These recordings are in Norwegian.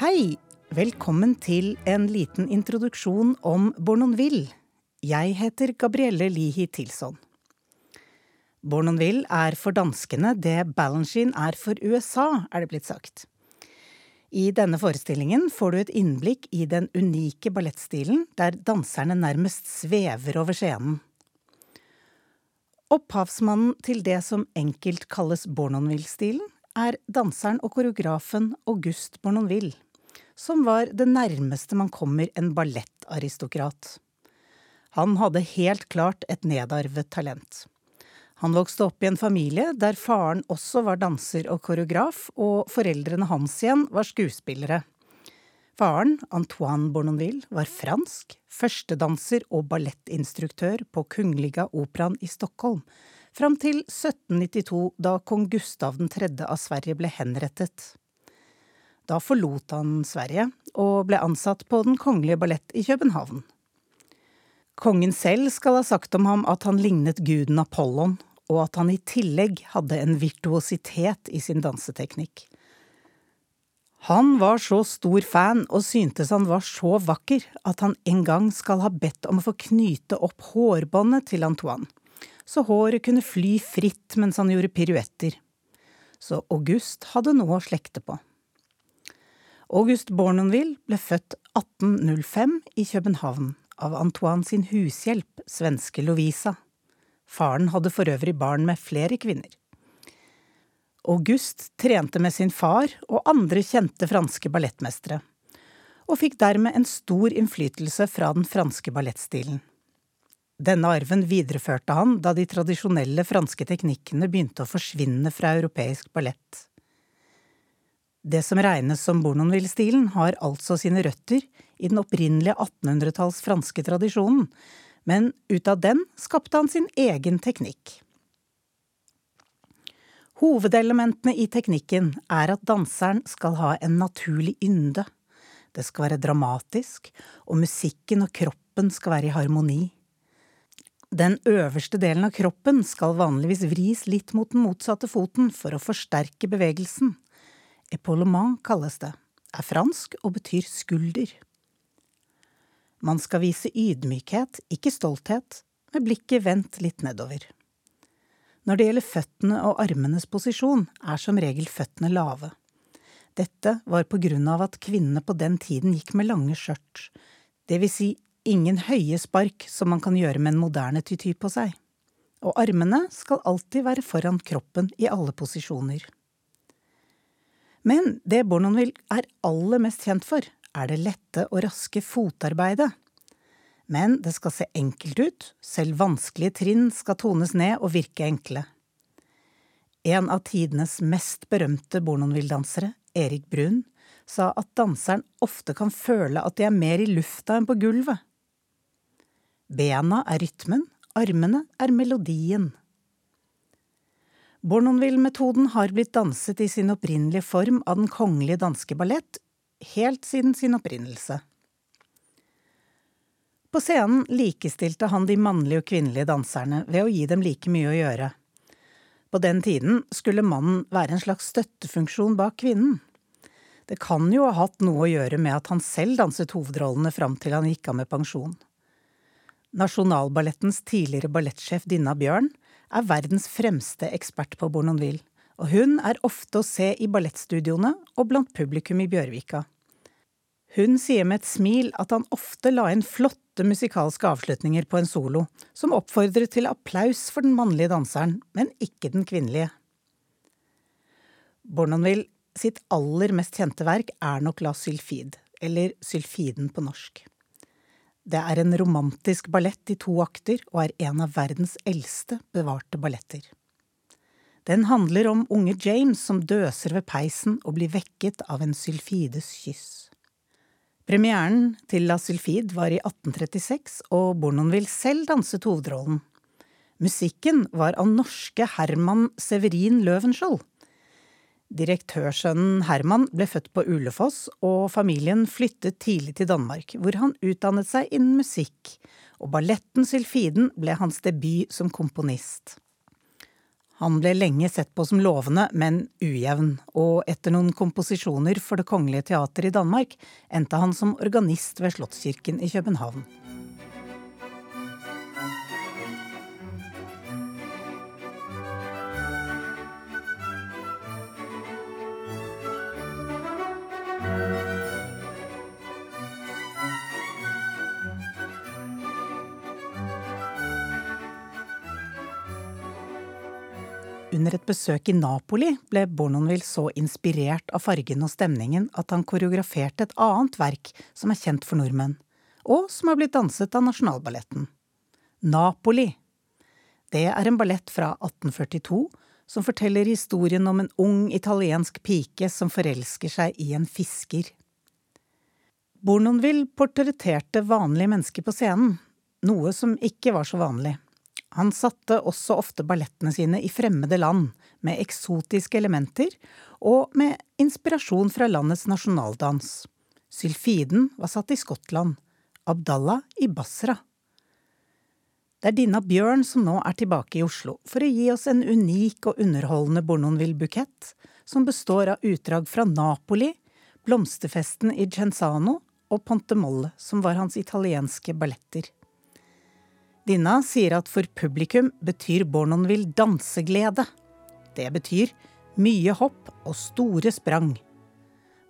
Hei! Velkommen til en liten introduksjon om Bournonville. Jeg heter Gabrielle Lihi Tilson. Bournonville er for danskene det Balanchine er for USA, er det blitt sagt. I denne forestillingen får du et innblikk i den unike ballettstilen der danserne nærmest svever over scenen. Opphavsmannen til det som enkelt kalles Bournonville-stilen, er danseren og koreografen August Bournonville, som var det nærmeste man kommer en ballettaristokrat. Han hadde helt klart et nedarvet talent. Han vokste opp i en familie der faren også var danser og koreograf, og foreldrene hans igjen var skuespillere. Faren, Antoine Bournonville, var fransk, førstedanser og ballettinstruktør på Kungliga Operaen i Stockholm, fram til 1792, da kong Gustav 3. av Sverige ble henrettet. Da forlot han Sverige, og ble ansatt på Den kongelige ballett i København. Kongen selv skal ha sagt om ham at han lignet guden Apollon, og at han i tillegg hadde en virtuositet i sin danseteknikk. Han var så stor fan og syntes han var så vakker at han en gang skal ha bedt om å få knyte opp hårbåndet til Antoine, så håret kunne fly fritt mens han gjorde piruetter. Så August hadde noe å slekte på. August Bournonville ble født 1805 i København av Antoine sin hushjelp, svenske Lovisa. Faren hadde for øvrig barn med flere kvinner. August trente med sin far og andre kjente franske ballettmestere, og fikk dermed en stor innflytelse fra den franske ballettstilen. Denne arven videreførte han da de tradisjonelle franske teknikkene begynte å forsvinne fra europeisk ballett. Det som regnes som Bournonville-stilen, har altså sine røtter i den opprinnelige 1800-talls franske tradisjonen, men ut av den skapte han sin egen teknikk. Hovedelementene i teknikken er at danseren skal ha en naturlig ynde. Det skal være dramatisk, og musikken og kroppen skal være i harmoni. Den øverste delen av kroppen skal vanligvis vris litt mot den motsatte foten for å forsterke bevegelsen. Epaulement kalles det, er fransk og betyr skulder. Man skal vise ydmykhet, ikke stolthet, med blikket vendt litt nedover. Når det gjelder føttene og armenes posisjon, er som regel føttene lave. Dette var på grunn av at kvinnene på den tiden gikk med lange skjørt, det vil si ingen høye spark som man kan gjøre med en moderne tyty på seg. Og armene skal alltid være foran kroppen i alle posisjoner. Men det Bournonville er aller mest kjent for, er det lette og raske fotarbeidet. Men det skal se enkelt ut, selv vanskelige trinn skal tones ned og virke enkle. En av tidenes mest berømte Bournonville-dansere, Erik Brun, sa at danseren ofte kan føle at de er mer i lufta enn på gulvet. Bena er rytmen, armene er melodien. Bournonville-metoden har blitt danset i sin opprinnelige form av Den kongelige danske ballett helt siden sin opprinnelse. På scenen likestilte han de mannlige og kvinnelige danserne ved å gi dem like mye å gjøre. På den tiden skulle mannen være en slags støttefunksjon bak kvinnen. Det kan jo ha hatt noe å gjøre med at han selv danset hovedrollene fram til han gikk av med pensjon. Nasjonalballettens tidligere ballettsjef Dinna Bjørn er verdens fremste ekspert på Bournonville og hun er ofte å se i ballettstudioene og blant publikum i Bjørvika. Hun sier med et smil at han ofte la inn flotte musikalske avslutninger på en solo, som oppfordret til applaus for den mannlige danseren, men ikke den kvinnelige. Bournonville sitt aller mest kjente verk er nok La Sylfide, eller Sylfiden på norsk. Det er en romantisk ballett i to akter og er en av verdens eldste bevarte balletter. Den handler om unge James som døser ved peisen og blir vekket av en sylfides kyss. Premieren til La Sylfide var i 1836, og Bournonville selv danset hovedrollen. Musikken var av norske Herman Severin Løvenskiold. Direktørsønnen Herman ble født på Ulefoss, og familien flyttet tidlig til Danmark, hvor han utdannet seg innen musikk, og balletten Sylfiden ble hans debut som komponist. Han ble lenge sett på som lovende, men ujevn, og etter noen komposisjoner for Det kongelige teater i Danmark endte han som organist ved Slottskirken i København. Under et besøk i Napoli ble Bournonville så inspirert av fargen og stemningen at han koreograferte et annet verk som er kjent for nordmenn, og som har blitt danset av Nasjonalballetten. Napoli. Det er en ballett fra 1842 som forteller historien om en ung italiensk pike som forelsker seg i en fisker. Bournonville portretterte vanlige mennesker på scenen, noe som ikke var så vanlig. Han satte også ofte ballettene sine i fremmede land, med eksotiske elementer og med inspirasjon fra landets nasjonaldans. Sylfiden var satt i Skottland, Abdallah i Basra. Det er Dina Bjørn som nå er tilbake i Oslo for å gi oss en unik og underholdende Bournonville-bukett, som består av utdrag fra Napoli, blomsterfesten i Genzano og Ponte Molle, som var hans italienske balletter. Dinna sier at for publikum betyr Bornonville danseglede. Det betyr mye hopp og store sprang.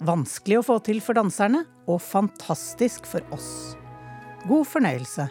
Vanskelig å få til for danserne, og fantastisk for oss. God fornøyelse.